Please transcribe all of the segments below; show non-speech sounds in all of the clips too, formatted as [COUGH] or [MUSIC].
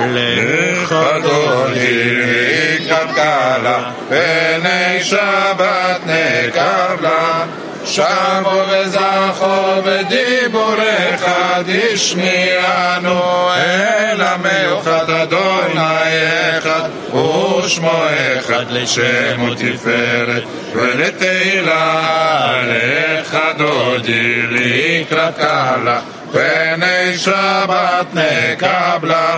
לך לקראת קלה, פני שבת נקבלה. שבו וזכור בדיבורך תשמיענו אל המיוחד אדוני אחד ושמו אחד לשם ותפארת ולתהילה לך דודי לקראת קלה פני שבת נקבלה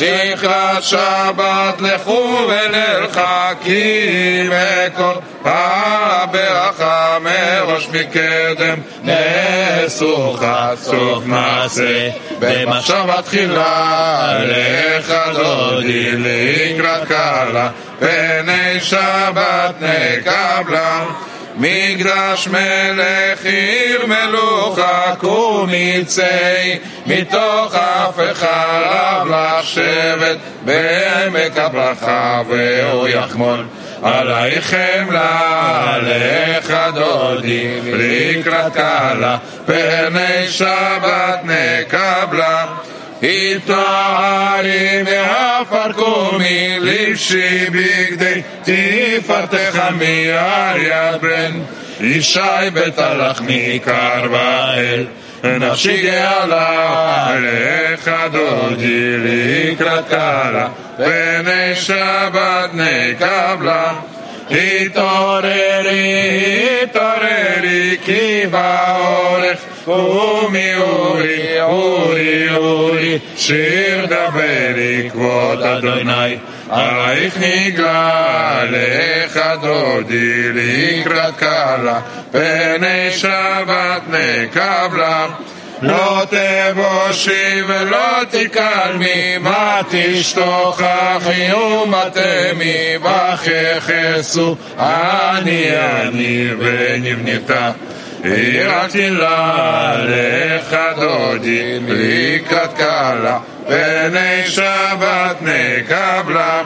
לקראת שבת לכו ולרחקים מכל הברכה מראש מקדם. נעשו סוף מעשה במחשבה תחילה לך דודי לקראת קלה פני שבת נקבלה מגרש מלך עיר מלוכה קומיצי מתוך אף אחד לשבת בעמק הברכה והוא יחמול עלייך חמלה, לך דודי, לקראת קלה, פני שבת נקבלה. התפארי והפרקו מלבשי בגדי תפארתך מיד יד בן ישי בית הלחמי קרבה אל נפשי גאלה עליך דודי לקראת קלה בני שבת נקבלה התעוררי, התעוררי, כי באורך קומי אורי, אורי, אורי, שיר דברי כבוד אדוני, עלייך נגלה, לך דודי לקראת קלה, פני שבת נקבלה. לא תבושי ולא תקלמי, מה תשתוכחי ומתמי, וככסו אני אני ונבנתה. יראתי לה לך דודי לקראת קלה, פני שבת נקבלה.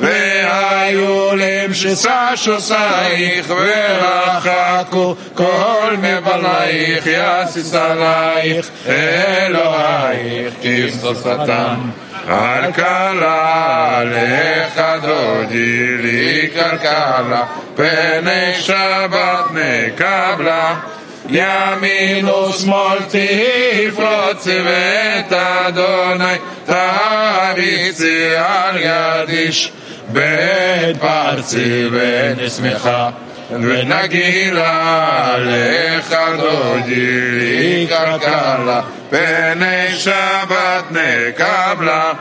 והיו למשסה שוסייך ורחקו כל מבלייך יסיס עלייך אלוהיך כבשושתם על קלה לך דודי לקראת קלה פני שבת נקבלה. ימין ושמאל תפרוצי ואת אדוני תריצי על יד איש בית פרצי ונשמחה ונגילה לך דודי לקראת קלה פני שבת נקבלה.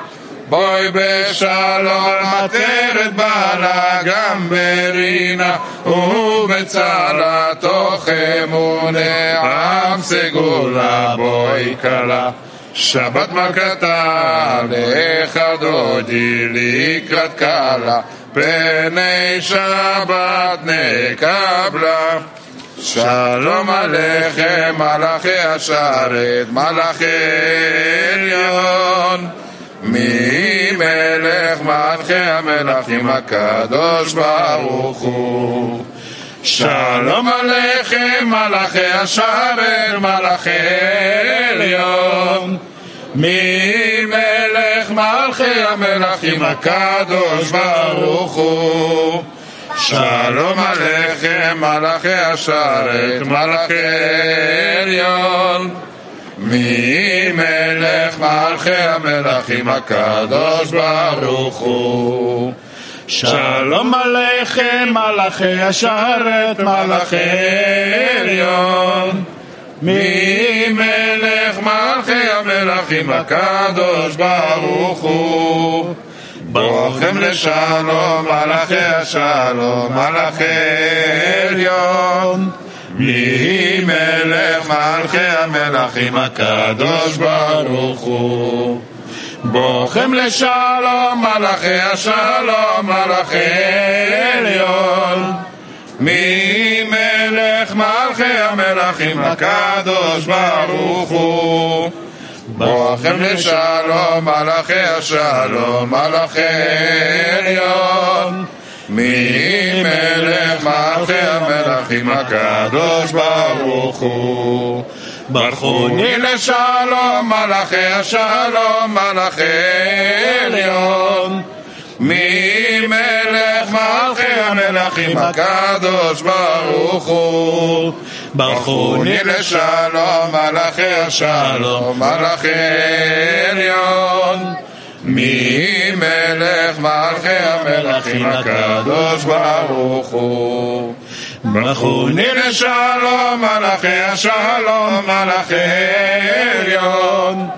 בואי בשלום עטרת בעלה גם ברינה ובצלה תוך אמונה עם סגולה בואי כלה שבת מלכתה לך דודי לקראת קלה פני שבת נקבלה. שלום עליכם מלאכי השרת מלאכי עליון. ממלך מלכי המלכים הקדוש ברוך הוא שלום עליכם מלאכי השרת מלאכי עליון. ממלך מלכי המלכים הקדוש ברוך הוא? שלום עליכם מלאכי השרת מלאכי עליון. ממלך מלכי המלכים הקדוש ברוך הוא שלום עליכם מלאכי השרת מלאכי עליון. ממלך מלכי המלכים? הקדוש ברוך הוא. ברכם לשלום מלאכי השלום מלאכי עליון. ממלך מלכי המלכים? הקדוש ברוך הוא בוכם לשלום מלאכי השלום מלאכי עליון. ממלך מלכי המלכים? הקדוש ברוך הוא. בוכם לשלום מלאכי השלום מלאכי עליון. ממלך מלכי המלכים? הקדוש ברוך הוא ברכוני לשלום, מלאכי השלום, מלאכי עליון. מי מלך מלכי המלכים הקדוש ברוך הוא. ברכוני לשלום, מלאכי השלום, מלאכי עליון. מי מלך מלכי המלכים הקדוש ברוך הוא. ברכוני לשלום מלאכי השלום מלאכי עליון.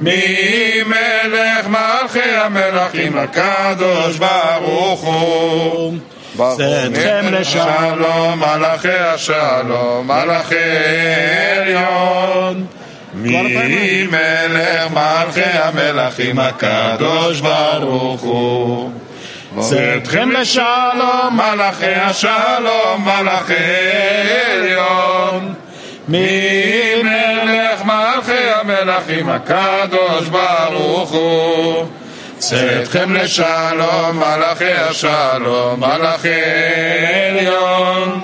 מי מלך מלכי המלאכים הקדוש ברוך הוא? צאתכם לשלום מלאכי השלום מלאכי עליון. מי מלך מלכי המלאכים הקדוש ברוך הוא צאתכם לשלום מלאכי השלום מלאכי עליון. מי מלך מלכי המלאכים הקדוש ברוך הוא. צאתכם לשלום מלאכי השלום מלאכי עליון.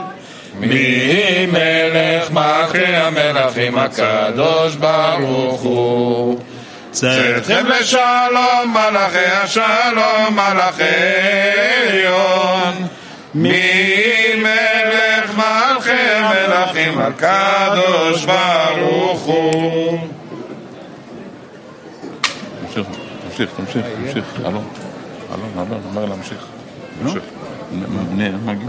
מי מלך מלכי המלאכים הקדוש ברוך הוא צאתכם לשלום מלאכי השלום מלאכי עליון מי מלך מלכי המלאכים הקדוש ברוך הוא תמשיך, תמשיך, תמשיך, תמשיך, אלון, אלון, אלון, אומר להמשיך. תמשיך. נ- נ- מגיע.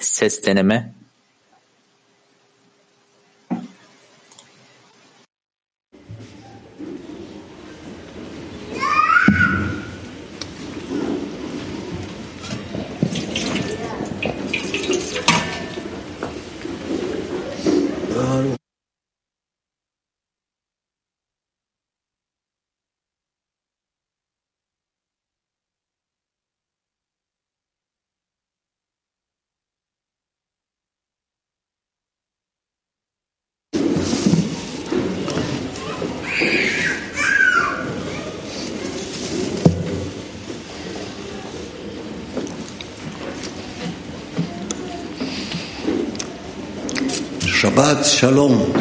Ses שבת שלום.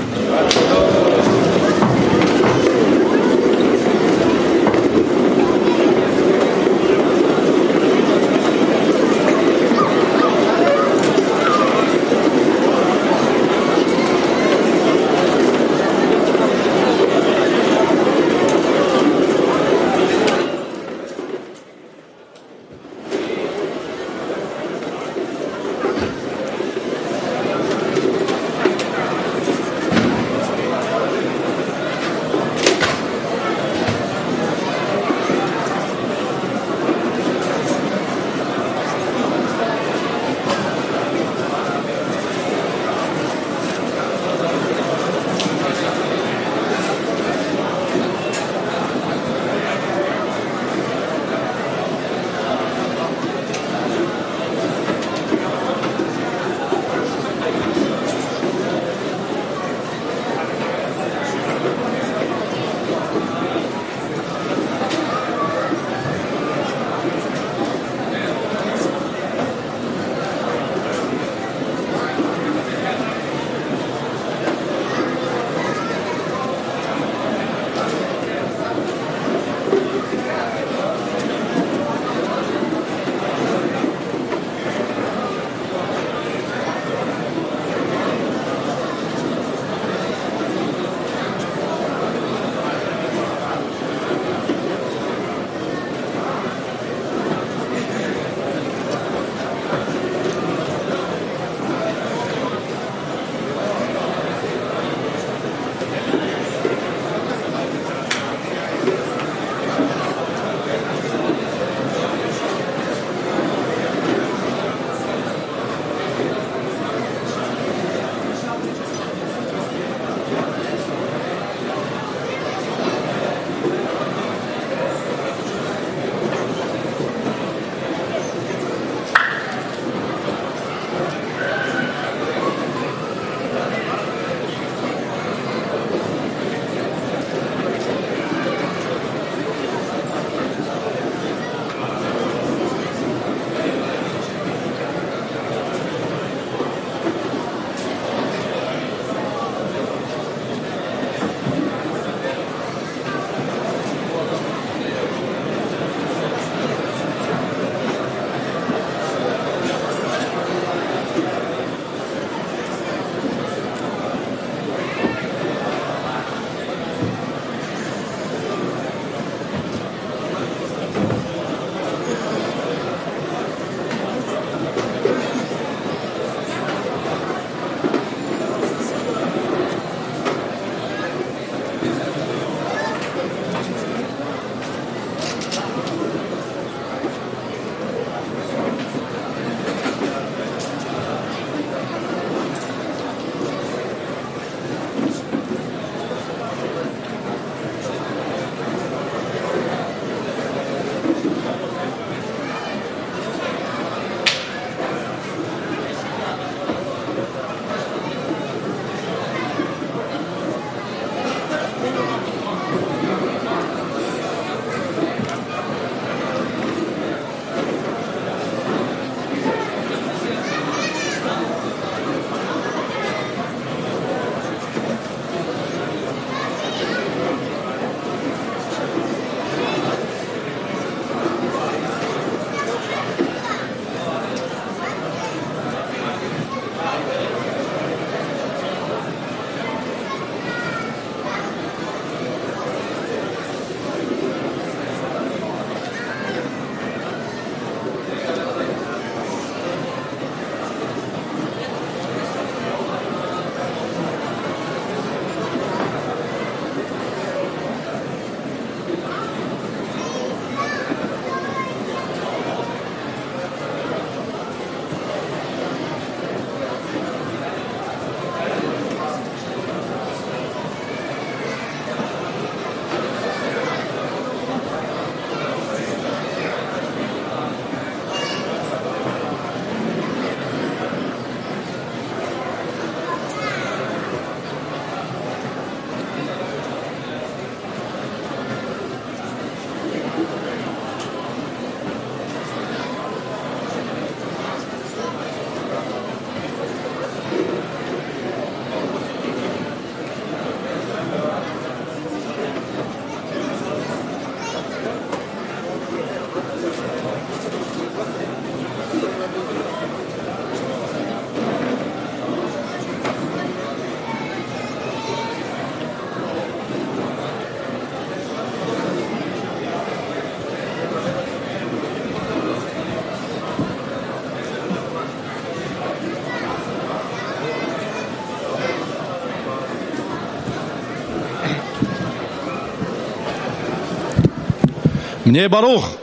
נהיה ברוך.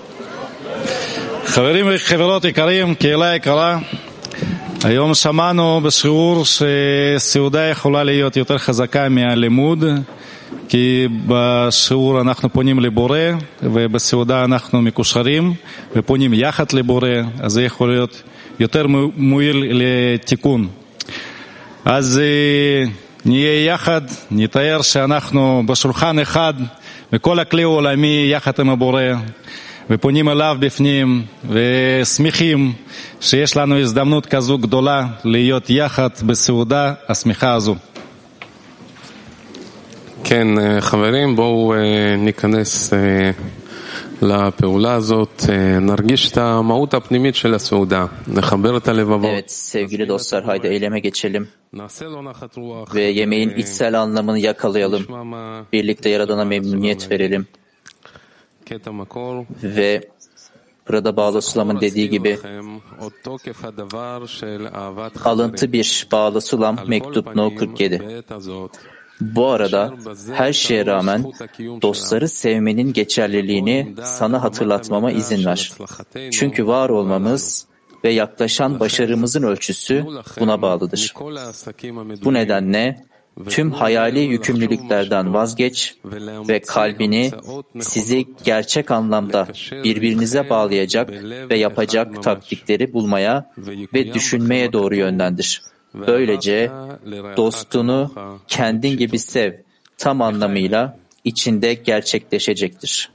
חברים וחברות יקרים, קהילה יקרה, היום שמענו בשיעור שסעודה יכולה להיות יותר חזקה מהלימוד, כי בשיעור אנחנו פונים לבורא, ובסעודה אנחנו מקושרים, ופונים יחד לבורא, אז זה יכול להיות יותר מועיל לתיקון. אז נהיה יחד, נתאר שאנחנו בשולחן אחד, וכל הכלי העולמי יחד עם הבורא, ופונים אליו בפנים, ושמחים שיש לנו הזדמנות כזו גדולה להיות יחד בסעודה השמחה הזו. כן, חברים, בואו ניכנס לפעולה הזאת, נרגיש את המהות הפנימית של הסעודה, נחבר את הלבבות. Evet sevgili dostlar haydi eyleme geçelim ve yemeğin içsel anlamını yakalayalım. Birlikte Yaradan'a memnuniyet verelim. Ve burada Bağlı Sulam'ın dediği gibi alıntı bir Bağlı Sulam mektup No 47. Bu arada her şeye rağmen dostları sevmenin geçerliliğini sana hatırlatmama izin ver. Çünkü var olmamız ve yaklaşan başarımızın ölçüsü buna bağlıdır. Bu nedenle tüm hayali yükümlülüklerden vazgeç ve kalbini sizi gerçek anlamda birbirinize bağlayacak ve yapacak taktikleri bulmaya ve düşünmeye doğru yönlendir. Böylece dostunu kendin gibi sev tam anlamıyla içinde gerçekleşecektir.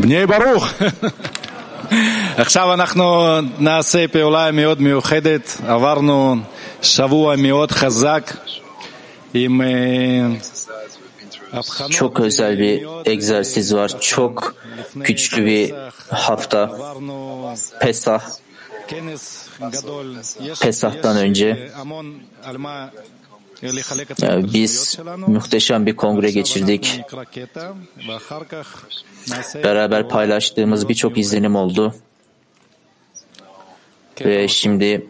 בני ברוך. [LAUGHS] עכשיו אנחנו נעשה פעולה מאוד מיוחדת. עברנו שבוע מאוד חזק עם Çok özel bir egzersiz var. Çok güçlü bir hafta. Pesah. Pesah'tan önce biz muhteşem bir kongre geçirdik. Beraber paylaştığımız birçok izlenim oldu. Ve şimdi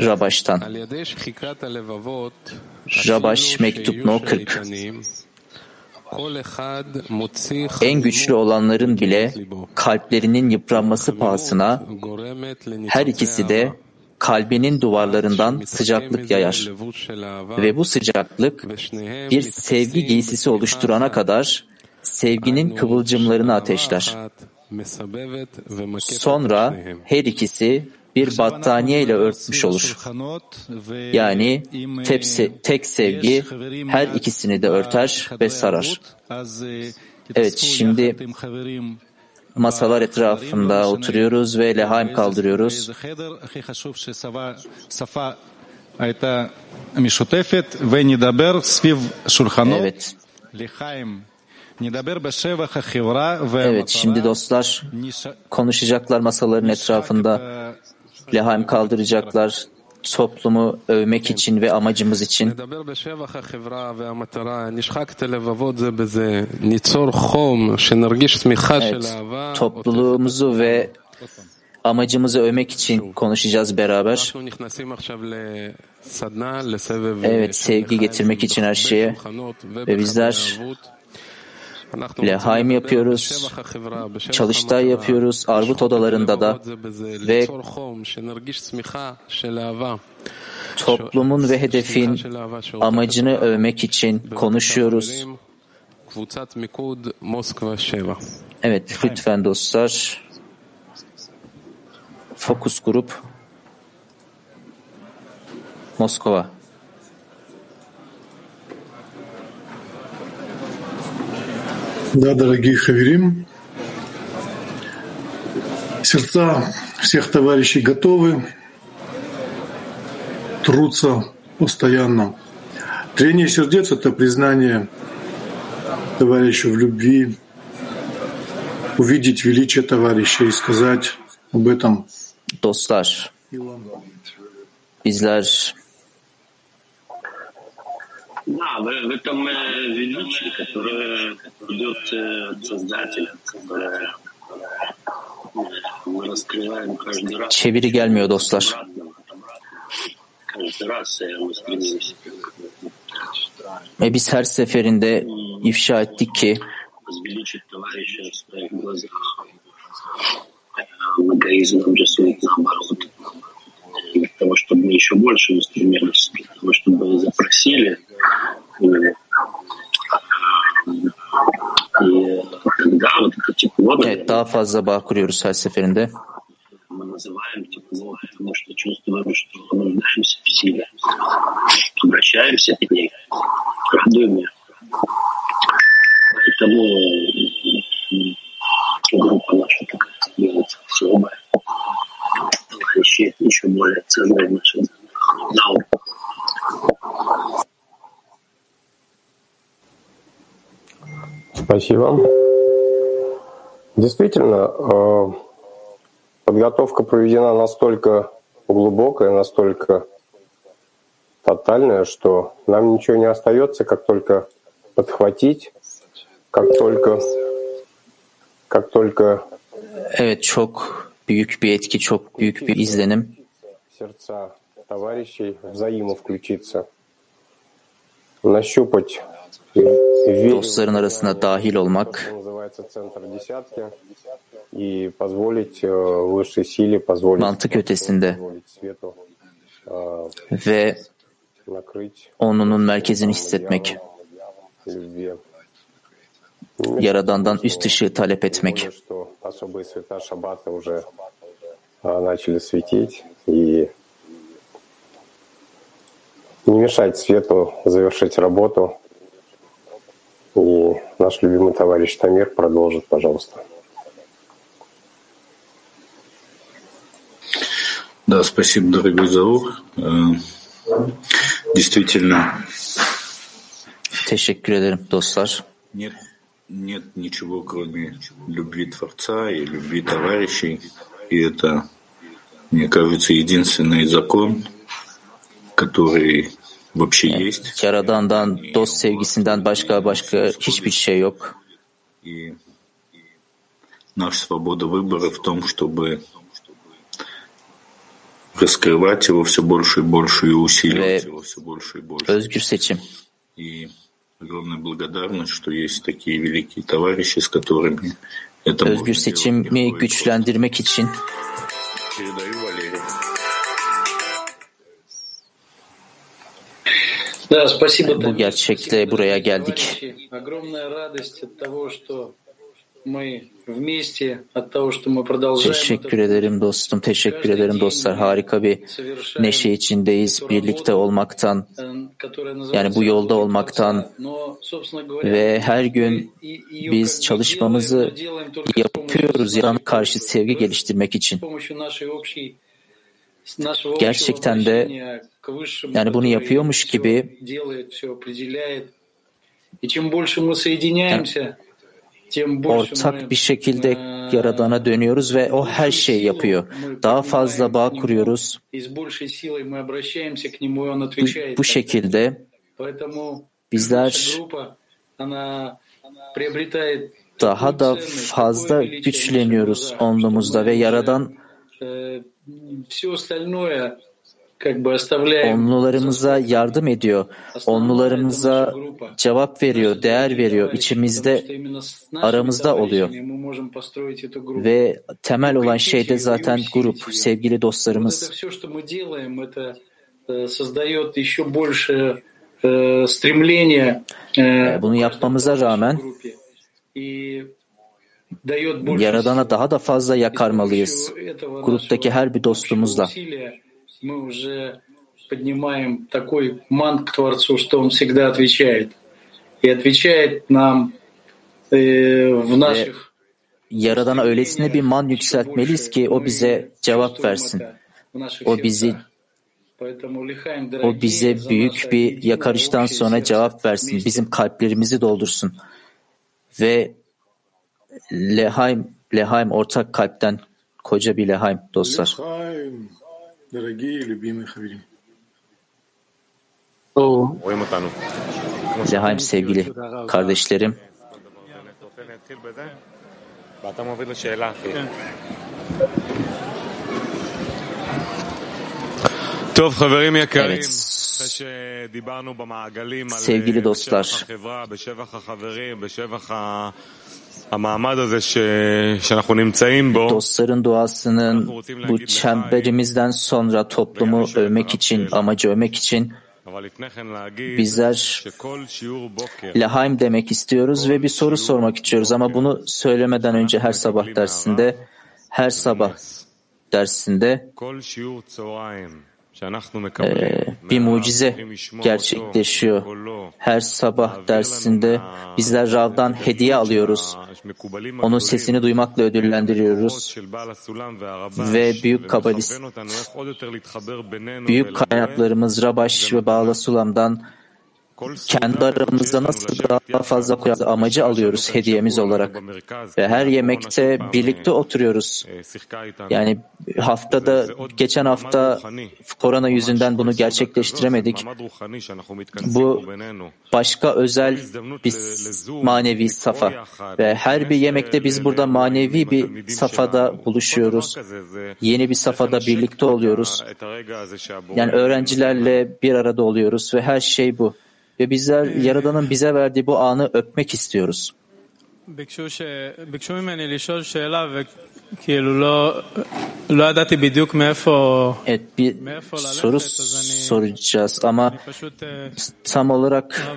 Rabaş'tan. Rabaş mektup no 40. En güçlü olanların bile kalplerinin yıpranması pahasına her ikisi de kalbinin duvarlarından sıcaklık yayar. Ve bu sıcaklık bir sevgi giysisi oluşturana kadar sevginin kıvılcımlarını ateşler. Sonra her ikisi bir battaniye ile örtmüş olur. Yani tepsi, tek sevgi her ikisini de örter ve sarar. Evet şimdi masalar etrafında oturuyoruz ve lehaim kaldırıyoruz. Evet. Evet, şimdi dostlar konuşacaklar masaların etrafında. Lehaim kaldıracaklar toplumu övmek için ve amacımız için. Evet, topluluğumuzu ve amacımızı övmek için konuşacağız beraber. Evet, sevgi getirmek için her şeye. ve bizler Lehaim yapıyoruz, çalıştay yapıyoruz, arvut odalarında da ve toplumun ve hedefin amacını övmek için konuşuyoruz. Evet, lütfen dostlar. Fokus grup Moskova. Да, дорогие Хаверим, сердца всех товарищей готовы, трутся постоянно. Трение сердец — это признание товарища в любви, увидеть величие товарища и сказать об этом. Dostlar, bizler Да, в, в этом э, величии, которое идет э, от Создателя, которое э, мы раскрываем каждый раз. Çeviri gelmiyor dostlar. Каждый раз э, мы стремимся. Ve biz her seferinde ifşa ettik ki Возвеличить товарища в своих глазах. Э, Эгоизм нам рисует наоборот. Для того, чтобы мы еще больше устремились, для того, чтобы запросили daha fazla bağ kuruyoruz her seferinde. Спасибо. Действительно, э, подготовка проведена настолько глубокая, настолько тотальная, что нам ничего не остается, как только подхватить, как только, как только Evet çok büyük bir etki, çok büyük bir izlenim. сердца товарищей взаиму включиться, нащупать Dostların arasına dahil olmak, что называется центр десятки, и позволить э, высшей силе, позволить, mantık ötesinde позволить свету э, ve накрыть onunun merkezini hissetmek, любви. Yaradan'dan üst ışığı talep etmek. Тем более, что особые света Шаббата уже а, начали светить, и не мешать свету завершить работу и наш любимый товарищ Тамир продолжит, пожалуйста. Да, спасибо, дорогой Заур. Действительно, Teşekkür ederim dostlar. нет, нет ничего, кроме любви Творца и любви товарищей. И это, мне кажется, единственный закон, который. Yaradan'dan, dost sevgisinden başka başka hiçbir şey yok. Наша свобода выбора в том, чтобы раскрывать его все больше и больше и усиливать Ve его все больше и больше. И огромная благодарность, что есть такие великие товарищи, с которыми это Özgür можно seçimi güçlendirmek için Bu gerçekte buraya geldik. Teşekkür ederim dostum, teşekkür ederim dostlar. Harika bir neşe içindeyiz. Birlikte olmaktan, yani bu yolda olmaktan ve her gün biz çalışmamızı yapıyoruz. Yalan karşı sevgi geliştirmek için gerçekten de yani bunu yapıyormuş gibi yani ortak bir şekilde Yaradan'a dönüyoruz ve o her şeyi yapıyor. Daha fazla bağ kuruyoruz. Bu, bu şekilde bizler daha da fazla güçleniyoruz onlumuzda ve Yaradan Onlularımıza yardım ediyor. Onlularımıza cevap veriyor, değer veriyor. İçimizde, aramızda oluyor. Ve temel olan şey de zaten grup, sevgili dostlarımız. Bunu yapmamıza rağmen Yaradan'a daha da fazla yakarmalıyız. Gruptaki her bir dostumuzla. усилия. Мы уже поднимаем такой мант к Творцу, что Он всегда отвечает. И отвечает нам э, в наших Yaradan'a öylesine bir man yükseltmeliyiz ki o bize cevap versin. O bizi o bize büyük bir yakarıştan sonra cevap versin. Bizim kalplerimizi doldursun. Ve Lehaim, Lehaim ortak kalpten koca bir Lehaim dostlar. Oh. Lehaim sevgili kardeşlerim. Evet. Sevgili dostlar, Dostların duasının bu çemberimizden sonra toplumu övmek için, amacı övmek için bizler Lahaim demek istiyoruz ve bir soru sormak istiyoruz. Ama bunu söylemeden önce her sabah dersinde her sabah dersinde ee, bir mucize gerçekleşiyor. Her sabah dersinde bizler Rav'dan hediye alıyoruz. Onun sesini duymakla ödüllendiriyoruz. Ve büyük kabalist, büyük kaynaklarımız Rabaş ve Bağla Sulam'dan kendi aramızda nasıl daha fazla amacı alıyoruz hediyemiz olarak. Ve her yemekte birlikte oturuyoruz. Yani haftada, geçen hafta korona yüzünden bunu gerçekleştiremedik. Bu başka özel bir manevi safa. Ve her bir yemekte biz burada manevi bir safada buluşuyoruz. Yeni bir safada birlikte oluyoruz. Yani öğrencilerle bir arada oluyoruz ve her şey bu. Ve bizler Yaradan'ın bize verdiği bu anı öpmek istiyoruz. Evet bir soru soracağız ama tam olarak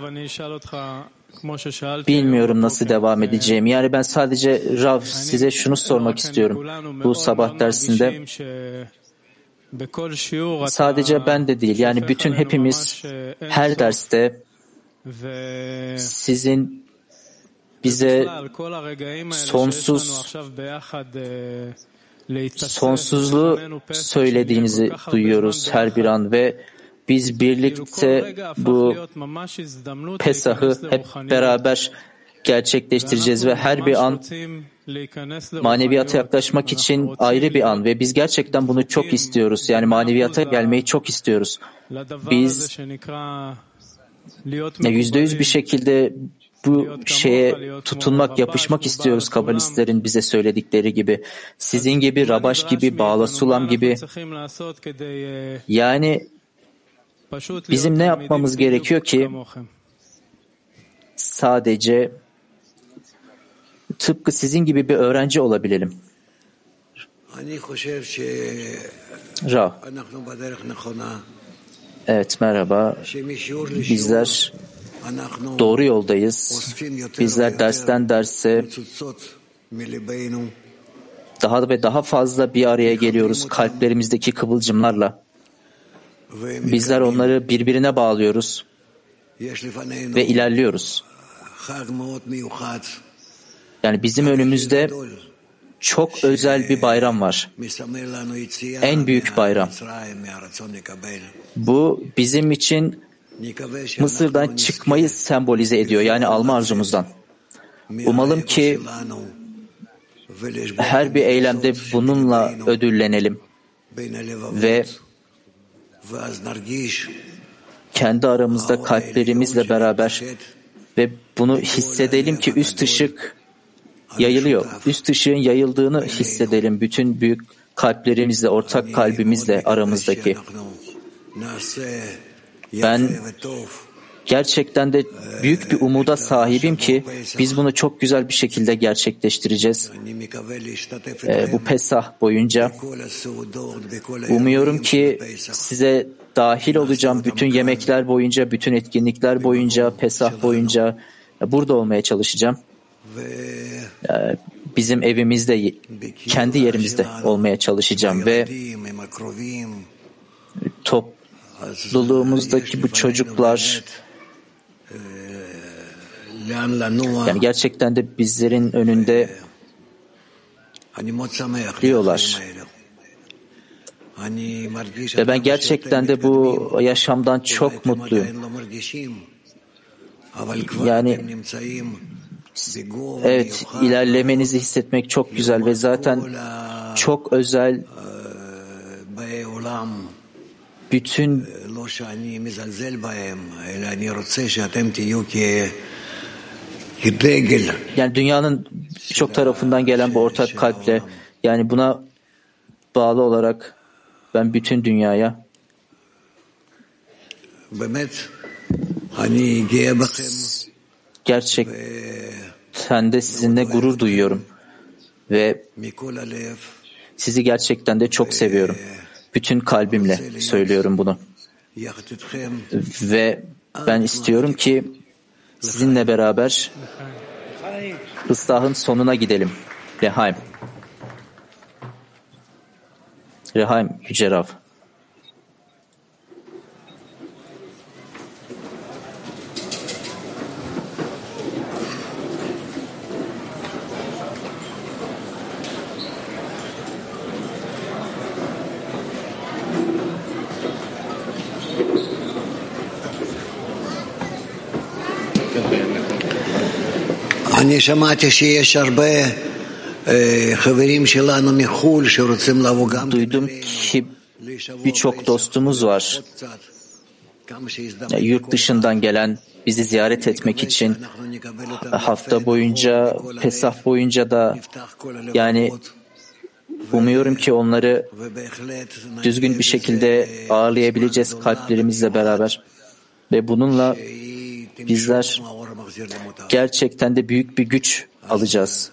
Bilmiyorum nasıl devam edeceğim. Yani ben sadece Rav size şunu sormak istiyorum. Bu sabah dersinde sadece ben de değil yani bütün hepimiz her derste sizin bize sonsuz sonsuzluğu söylediğinizi duyuyoruz her bir an ve biz birlikte bu Pesah'ı hep beraber gerçekleştireceğiz ve her bir an maneviyata yaklaşmak için ayrı bir an ve biz gerçekten bunu çok istiyoruz. Yani maneviyata gelmeyi çok istiyoruz. Biz yüzde yüz bir şekilde bu şeye tutunmak, yapışmak istiyoruz kabalistlerin bize söyledikleri gibi. Sizin gibi, Rabaş gibi, Bağla Sulam gibi. Yani bizim ne yapmamız gerekiyor ki sadece tıpkı sizin gibi bir öğrenci olabilelim. Rav. Evet merhaba. Bizler doğru yoldayız. Bizler dersten derse daha ve daha fazla bir araya geliyoruz kalplerimizdeki kıvılcımlarla. Bizler onları birbirine bağlıyoruz ve ilerliyoruz. Yani bizim önümüzde çok özel bir bayram var. En büyük bayram. Bu bizim için Mısır'dan çıkmayı sembolize ediyor. Yani alma arzumuzdan. Umalım ki her bir eylemde bununla ödüllenelim ve kendi aramızda kalplerimizle beraber ve bunu hissedelim ki üst ışık yayılıyor. Üst ışığın yayıldığını hissedelim. bütün büyük kalplerimizle, ortak kalbimizle aramızdaki. Ben gerçekten de büyük bir umuda sahibim ki biz bunu çok güzel bir şekilde gerçekleştireceğiz. Ee, bu Pesah boyunca umuyorum ki size dahil olacağım bütün yemekler boyunca, bütün etkinlikler boyunca, Pesah boyunca burada olmaya çalışacağım. Ee, bizim evimizde, kendi yerimizde olmaya çalışacağım ve topluluğumuzdaki bu çocuklar yani gerçekten de bizlerin önünde diyorlar. Ve ben gerçekten de bu yaşamdan çok mutluyum. Yani evet ilerlemenizi hissetmek çok güzel ve zaten çok özel bütün yani dünyanın birçok tarafından gelen bu ortak kalple yani buna bağlı olarak ben bütün dünyaya gerçekten de sizinle gurur duyuyorum ve sizi gerçekten de çok seviyorum. Bütün kalbimle söylüyorum bunu. Ve ben istiyorum ki sizinle beraber ıslahın sonuna gidelim. Rehaim. Rehaim Yüce Rav. אני שמעתי שיש הרבה חברים שלנו מחו"ל שרוצים לבוא גם Duydum ki birçok dostumuz var. Yurt dışından gelen bizi ziyaret etmek için hafta boyunca, Pesah boyunca da yani umuyorum ki onları düzgün bir şekilde ağırlayabileceğiz kalplerimizle beraber. Ve bununla bizler gerçekten de büyük bir güç alacağız.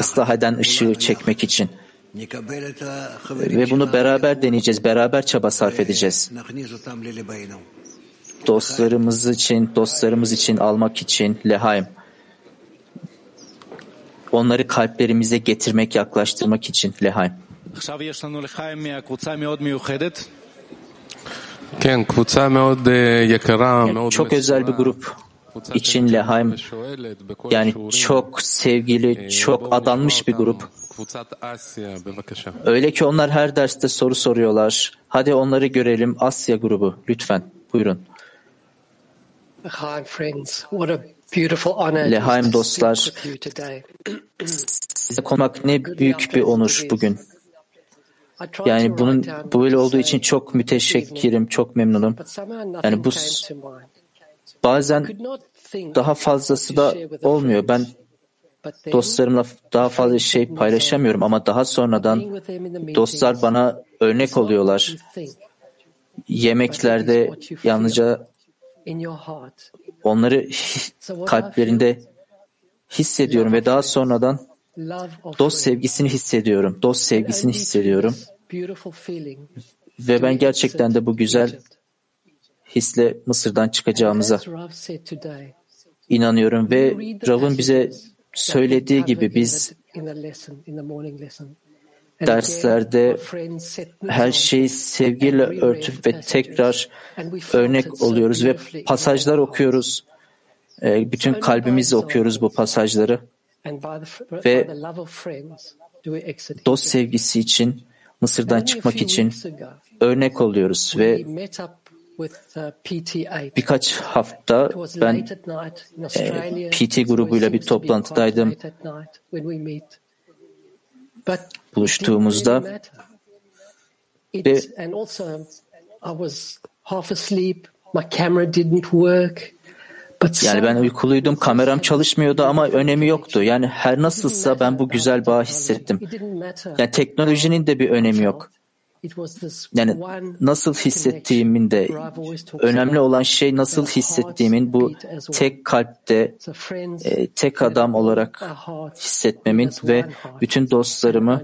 Islah eden ışığı çekmek için. Ve bunu beraber deneyeceğiz, beraber çaba sarf edeceğiz. Dostlarımız için, dostlarımız için almak için lehaim. Onları kalplerimize getirmek, yaklaştırmak için lehaim. Çok özel bir grup için Lehaim yani çok sevgili, çok adanmış bir grup. Öyle ki onlar her derste soru soruyorlar. Hadi onları görelim. Asya grubu lütfen buyurun. Lehaim dostlar, size konmak ne büyük bir onur bugün. Yani bunun böyle olduğu için çok müteşekkirim, çok memnunum. Yani bu bazen daha fazlası da olmuyor. Ben dostlarımla daha fazla şey paylaşamıyorum ama daha sonradan dostlar bana örnek oluyorlar. Yemeklerde yalnızca onları kalplerinde hissediyorum ve daha sonradan dost sevgisini hissediyorum. Dost sevgisini hissediyorum. Ve ben gerçekten de bu güzel hisle Mısır'dan çıkacağımıza inanıyorum ve Rav'ın bize söylediği gibi biz derslerde her şeyi sevgiyle örtüp ve tekrar örnek oluyoruz ve pasajlar okuyoruz. Bütün kalbimizle okuyoruz bu pasajları ve dost sevgisi için Mısır'dan çıkmak için örnek oluyoruz ve birkaç hafta ben e, PT grubuyla bir toplantıdaydım. Buluştuğumuzda ve yani ben uykuluydum, kameram çalışmıyordu ama önemi yoktu. Yani her nasılsa ben bu güzel bağı hissettim. Yani teknolojinin de bir önemi yok. Yani nasıl hissettiğimin de önemli olan şey nasıl hissettiğimin bu tek kalpte e, tek adam olarak hissetmemin ve bütün dostlarımı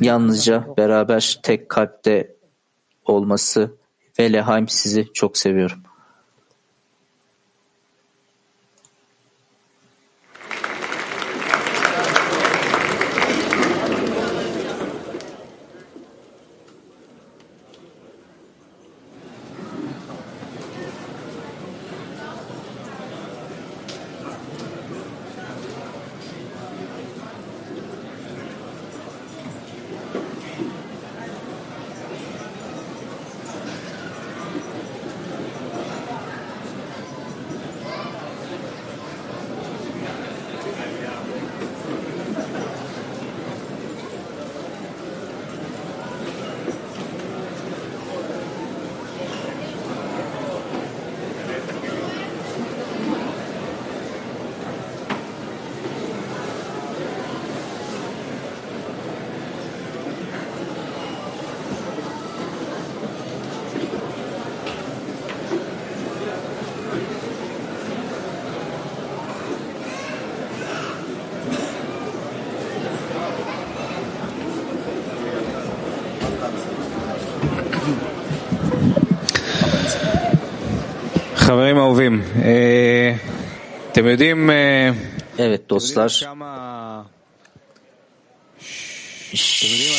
yalnızca beraber tek kalpte olması ve Lehaim sizi çok seviyorum. Evet dostlar,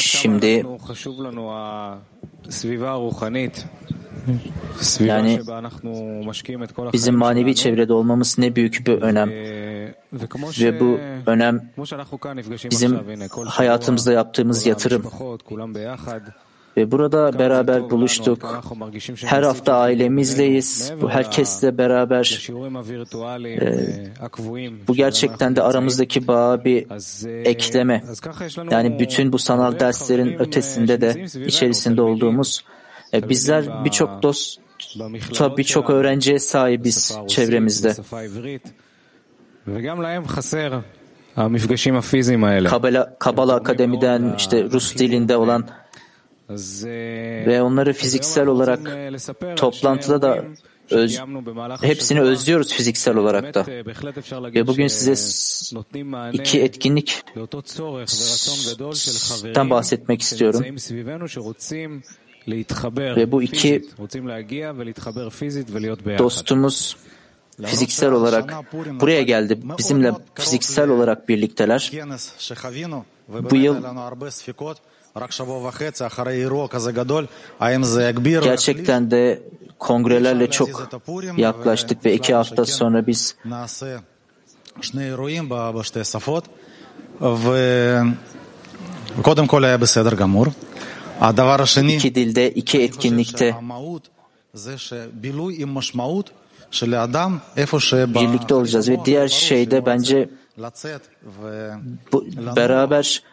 şimdi yani bizim manevi çevrede olmamız ne büyük bir önem. ve bu önem bizim hayatımızda yaptığımız yatırım ve burada beraber buluştuk. Her hafta ailemizleyiz. Bu herkesle beraber e, bu gerçekten de aramızdaki bağa bir ekleme. Yani bütün bu sanal derslerin ötesinde de içerisinde olduğumuz e, bizler birçok dost birçok öğrenciye sahibiz çevremizde. Kabala, Kabala Akademi'den işte Rus dilinde olan ve onları fiziksel olarak toplantıda da öz, hepsini özlüyoruz fiziksel olarak da. Ve bugün size iki etkinlikten bahsetmek istiyorum. Ve bu iki dostumuz fiziksel olarak buraya geldi. Bizimle fiziksel olarak birlikteler. Bu yıl Gerçekten de kongrelerle çok yaklaştık ve iki hafta sonra biz iki dilde, iki etkinlikte birlikte olacağız ve diğer şeyde bence bu, beraber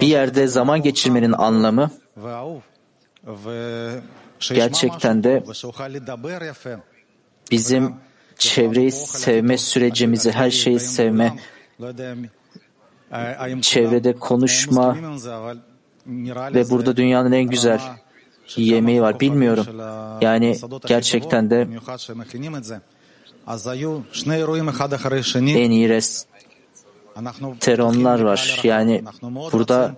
bir yerde zaman geçirmenin anlamı gerçekten de bizim çevreyi sevme sürecimizi, her şeyi sevme, çevrede konuşma ve burada dünyanın en güzel yemeği var. Bilmiyorum. Yani gerçekten de en iyi restoranlar var. Yani burada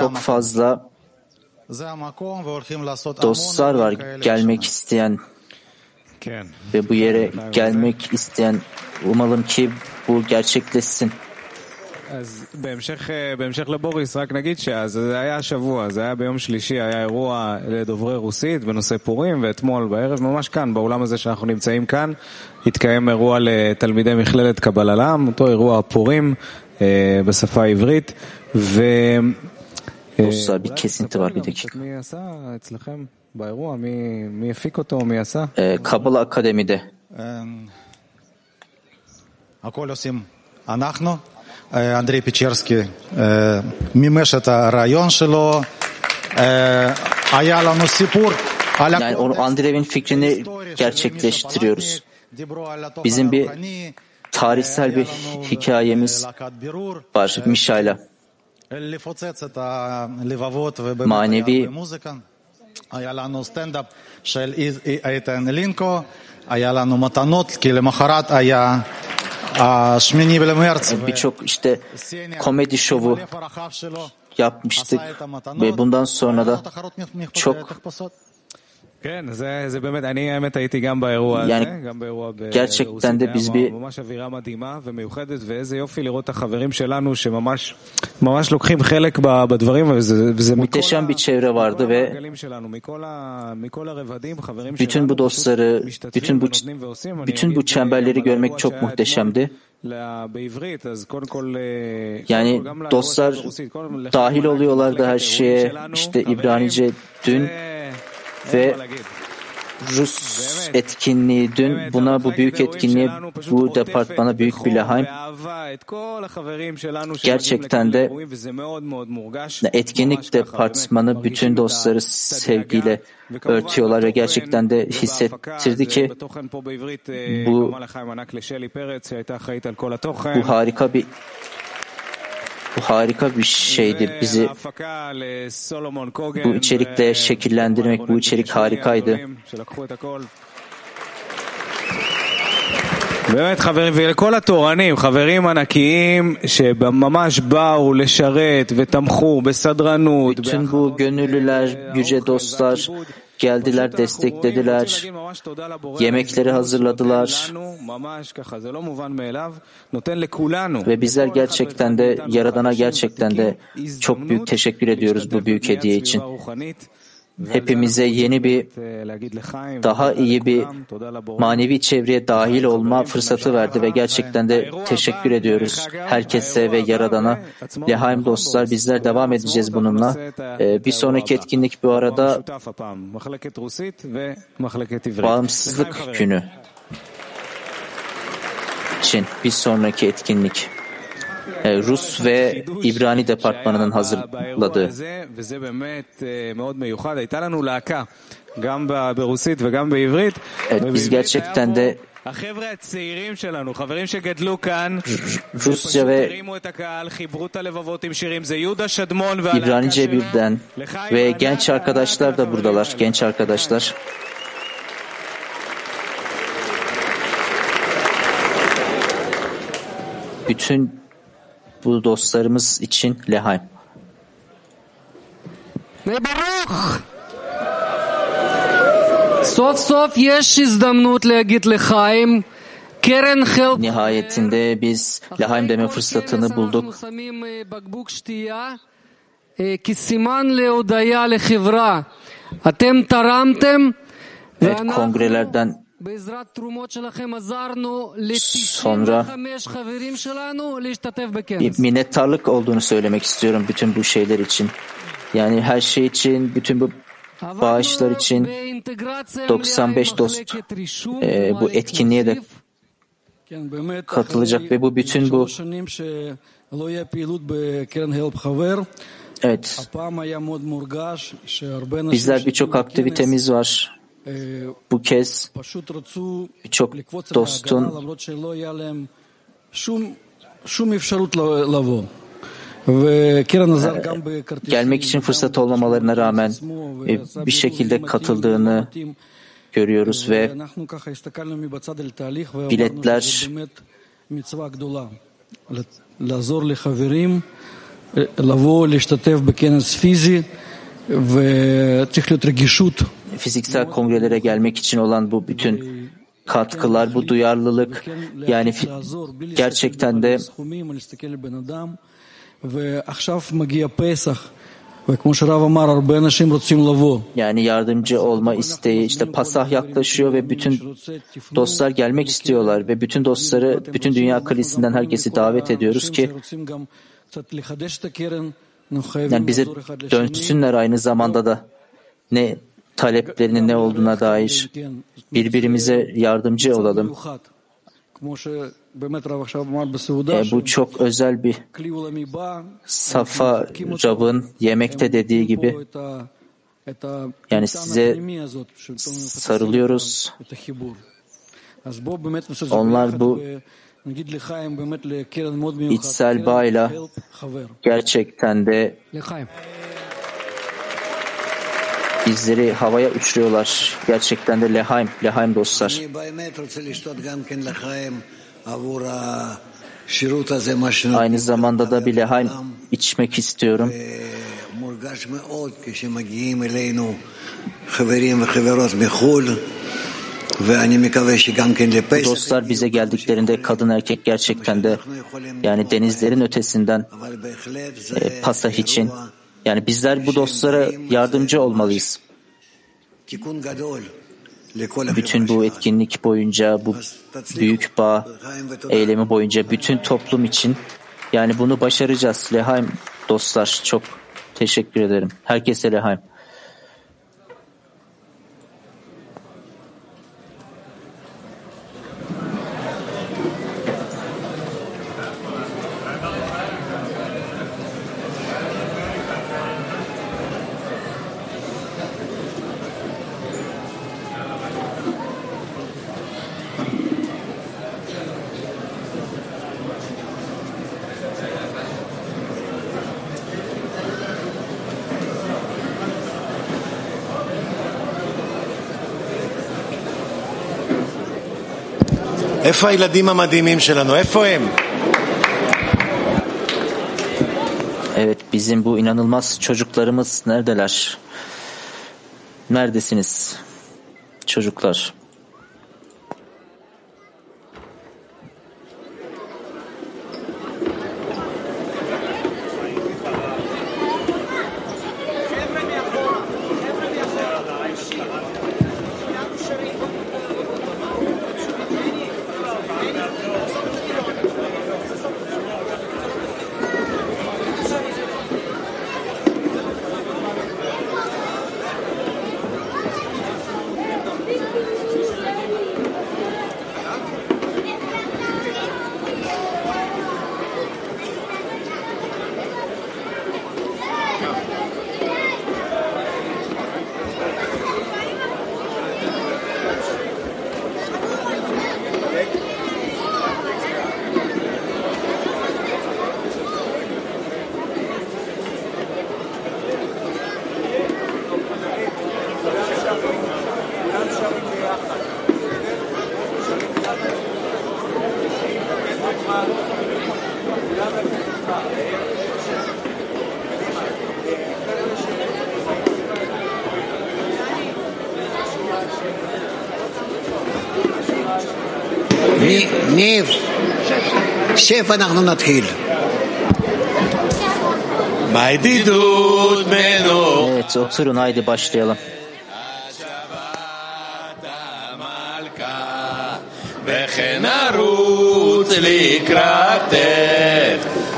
çok fazla dostlar var gelmek isteyen ve bu yere gelmek isteyen umalım ki bu gerçekleşsin. אז בהמשך, בהמשך לבוריס, רק נגיד שזה היה השבוע, זה היה ביום שלישי, היה אירוע לדוברי רוסית בנושא פורים, ואתמול בערב, ממש כאן, באולם הזה שאנחנו נמצאים כאן, התקיים אירוע לתלמידי מכללת קבללם, אותו אירוע פורים אה, בשפה העברית, ו... Dostlar bir kesinti var bir dakika. מי עשה אצלכם באירוע? מי, מי הפיק אותו? מי עשה? Ee, Kabala Akademi'de הכל עושים Андрей Печерский. Мимеш это район Шило. Ayala Nusipur. Yani onu Andrev'in gerçekleştiriyoruz. Bizim bir tarihsel bir hikayemiz var Mişa'yla. Manevi e, birçok işte komedi şovu yapmıştık ve bundan sonra da çok yani gerçekten de biz bir muhteşem bir çevre vardı ve bütün bu dostları, bütün bu bütün bu çemberleri görmek çok muhteşemdi. Yani dostlar dahil oluyorlardı her şeye. İşte İbranice dün ve Rus etkinliği dün buna bu büyük etkinliğe bu departmana büyük bir lahaym gerçekten de etkinlik departmanı bütün dostları sevgiyle örtüyorlar ve gerçekten de hissettirdi ki bu, bu harika bir bu harika bir şeydi. Bizi bu içerikle şekillendirmek, bu içerik harikaydı. באמת חברים, ולכל התורנים, חברים ענקיים שממש באו לשרת ותמכו בסדרנות. Bütün bu gönüllüler, yüce dostlar geldiler, desteklediler, yemekleri hazırladılar. Ve bizler gerçekten de Yaradan'a gerçekten de çok büyük teşekkür ediyoruz bu büyük hediye için. Hepimize yeni bir, daha iyi bir manevi çevreye dahil olma fırsatı verdi ve gerçekten de teşekkür ediyoruz herkese ve Yaradan'a. Lehaim dostlar bizler devam edeceğiz bununla. Ee, bir sonraki etkinlik bu arada Bağımsızlık Günü için bir sonraki etkinlik. E, Rus ve İbrani departmanının hazırladığı. Evet, biz gerçekten de Rusça ve İbranice birden ve genç arkadaşlar da buradalar, genç arkadaşlar. Bütün bu dostlarımız için Lehaim. Baruch! Sof sof yeş izdamnut legit Lehaim. Nihayetinde biz Lehaim deme fırsatını bulduk. E, evet, kongrelerden sonra bir minnettarlık olduğunu söylemek istiyorum bütün bu şeyler için. Yani her şey için, bütün bu bağışlar için 95 dost e, bu etkinliğe de katılacak ve bu bütün bu Evet. Bizler birçok aktivitemiz var. Bu kez birçok dostun gelmek için fırsat olmamalarına rağmen bir şekilde katıldığını görüyoruz ve biletler לבוא להשתתף בכנס פיזי וצריך להיות רגישות. Fiziksel kongrelere gelmek için olan bu bütün katkılar, bu duyarlılık yani gerçekten de yani yardımcı olma isteği işte Pasah yaklaşıyor ve bütün dostlar gelmek istiyorlar ve bütün dostları bütün dünya kalesinden herkesi davet ediyoruz ki yani bize dönsünler aynı zamanda da ne taleplerinin ne olduğuna dair birbirimize yardımcı olalım. E, bu çok özel bir Safa Rab'ın yemekte dediği gibi yani size sarılıyoruz. Onlar bu içsel bağıyla gerçekten de bizleri havaya uçuruyorlar. Gerçekten de lehaim, lehaim dostlar. Aynı zamanda da bir lehaim içmek istiyorum. Bu dostlar bize geldiklerinde kadın erkek gerçekten de yani denizlerin ötesinden e, Pasah için yani bizler bu dostlara yardımcı olmalıyız. Bütün bu etkinlik boyunca, bu büyük bağ eylemi boyunca bütün toplum için yani bunu başaracağız. Lehaim dostlar çok teşekkür ederim. Herkese lehaim. איפה הילדים המדהימים שלנו? איפה הם? Evet bizim bu inanılmaz çocuklarımız neredeler? Neredesiniz çocuklar? שב, אנחנו נתחיל. Evet oturun haydi başlayalım. וכן נרוץ לקראתך,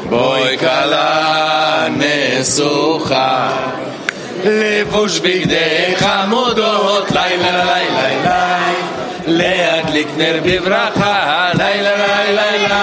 בואי כלה נסוכה. לבוש בגדי חמודות, לילה לילה לילה, להדליק נר בברכה, לילה לילה לילה,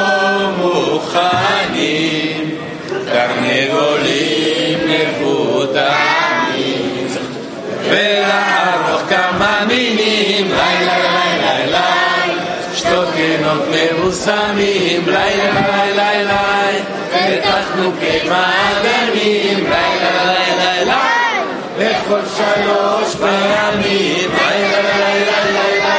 מבוסמים, לילה לילה לילה, ותחנוכי מעדנים, לילה לילה לילה, לכל שלוש פעמים, לילה לילה לילה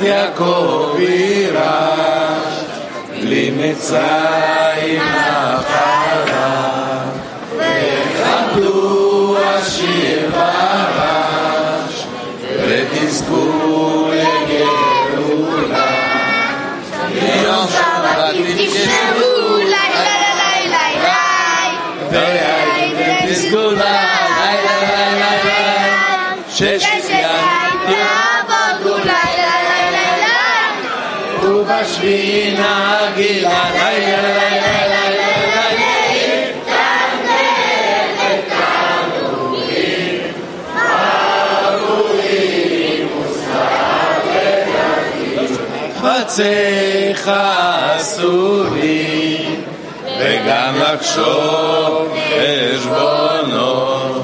יעקב יירש, בלי מצרים חפציך אסורים, וגם לחשוב חשבונות,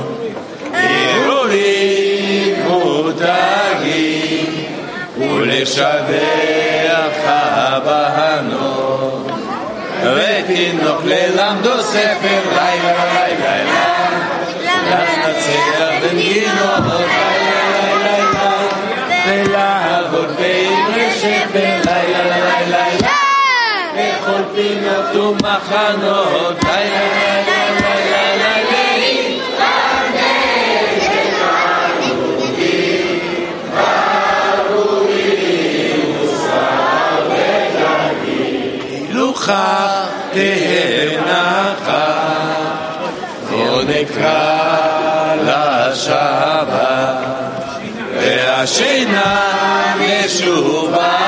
הרהורים מותגים, ולשבח הבנות, ותינוק ללמדו ספר לילה לילה לילה, לנצח בנגינות לילה לילה לילה, ולעבוד בעברי שפר לילה לילה לילה, מן תום מחנות, לילה לילה לילה תהנחה, בוא נקרא לשבת, והשינה משובה.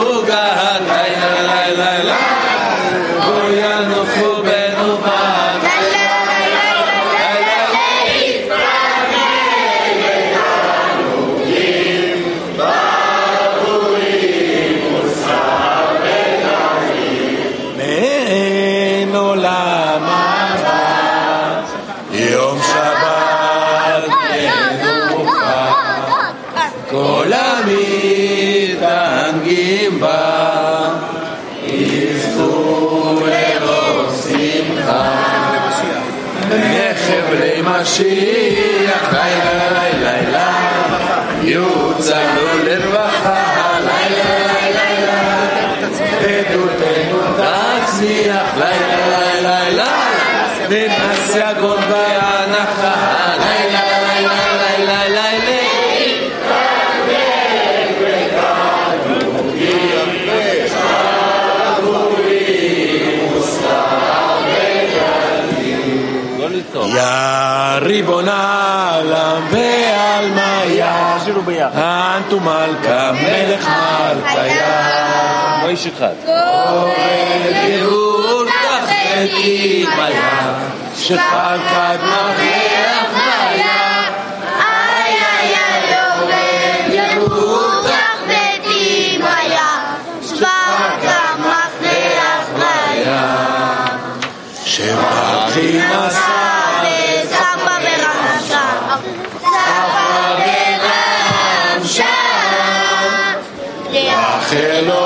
ומלכה, מלך מלכה כמו לא איש אחד. גורם יהור תחת עמיה, שחלקת מלכיה. Και το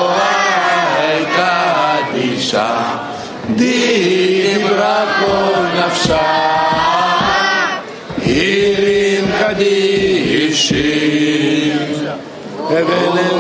έκανα τη ΣΑΝΤΗΜΡΑΚΟΝΑΦΣΑΡΗΝ ΚΑΝΙΣΑ ΔΗΜΡΑΚΟΝΑΦΣΑΡΗΝ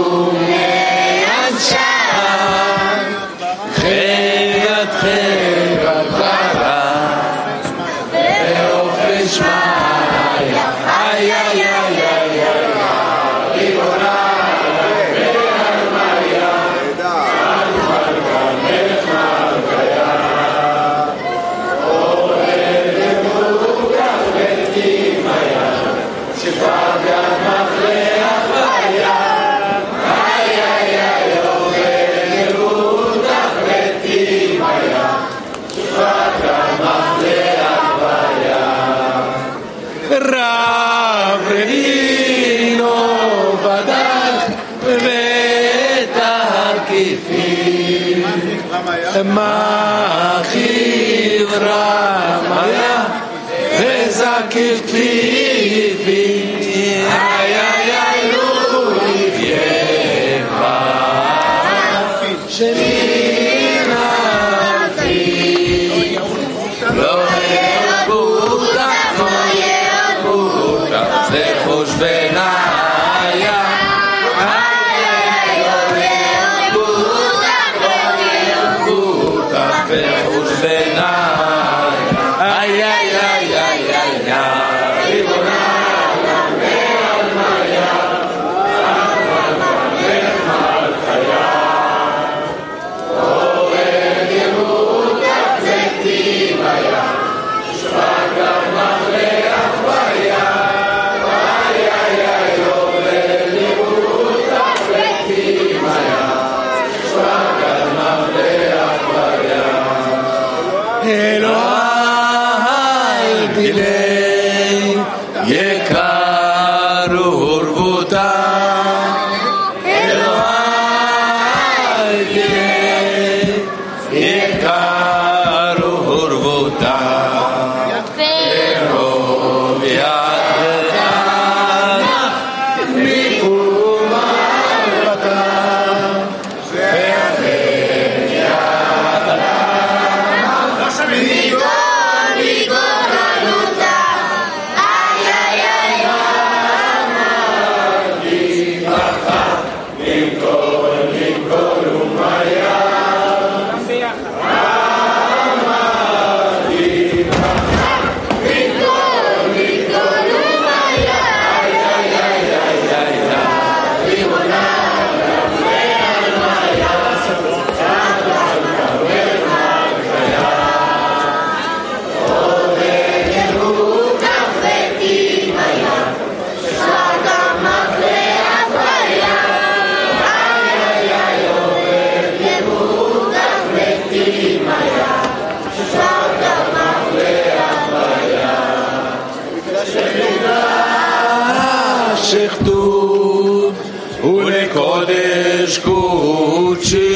ולקודש קודשים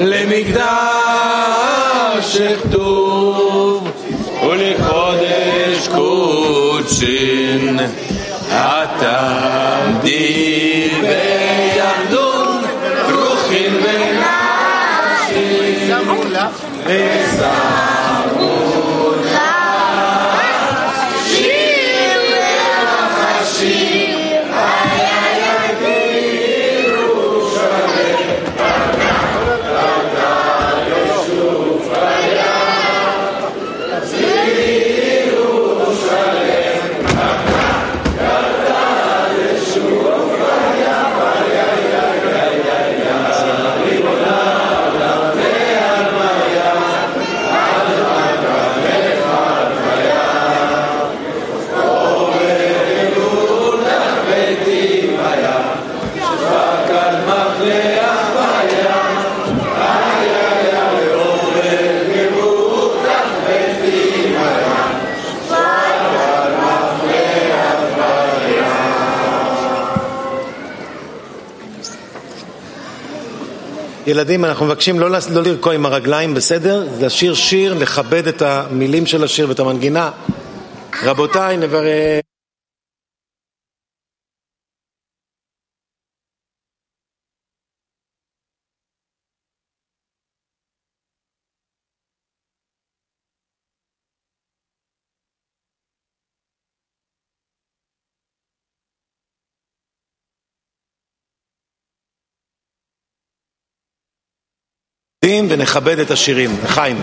למקדש שכתוב ולקודש קודשים אתה ויחדון רוחין ונפשי וסך ילדים, אנחנו מבקשים לא, לא לרקוע עם הרגליים, בסדר? לשיר שיר, לכבד את המילים של השיר ואת המנגינה. רבותיי, נברך... ונכבד את השירים. לחיים.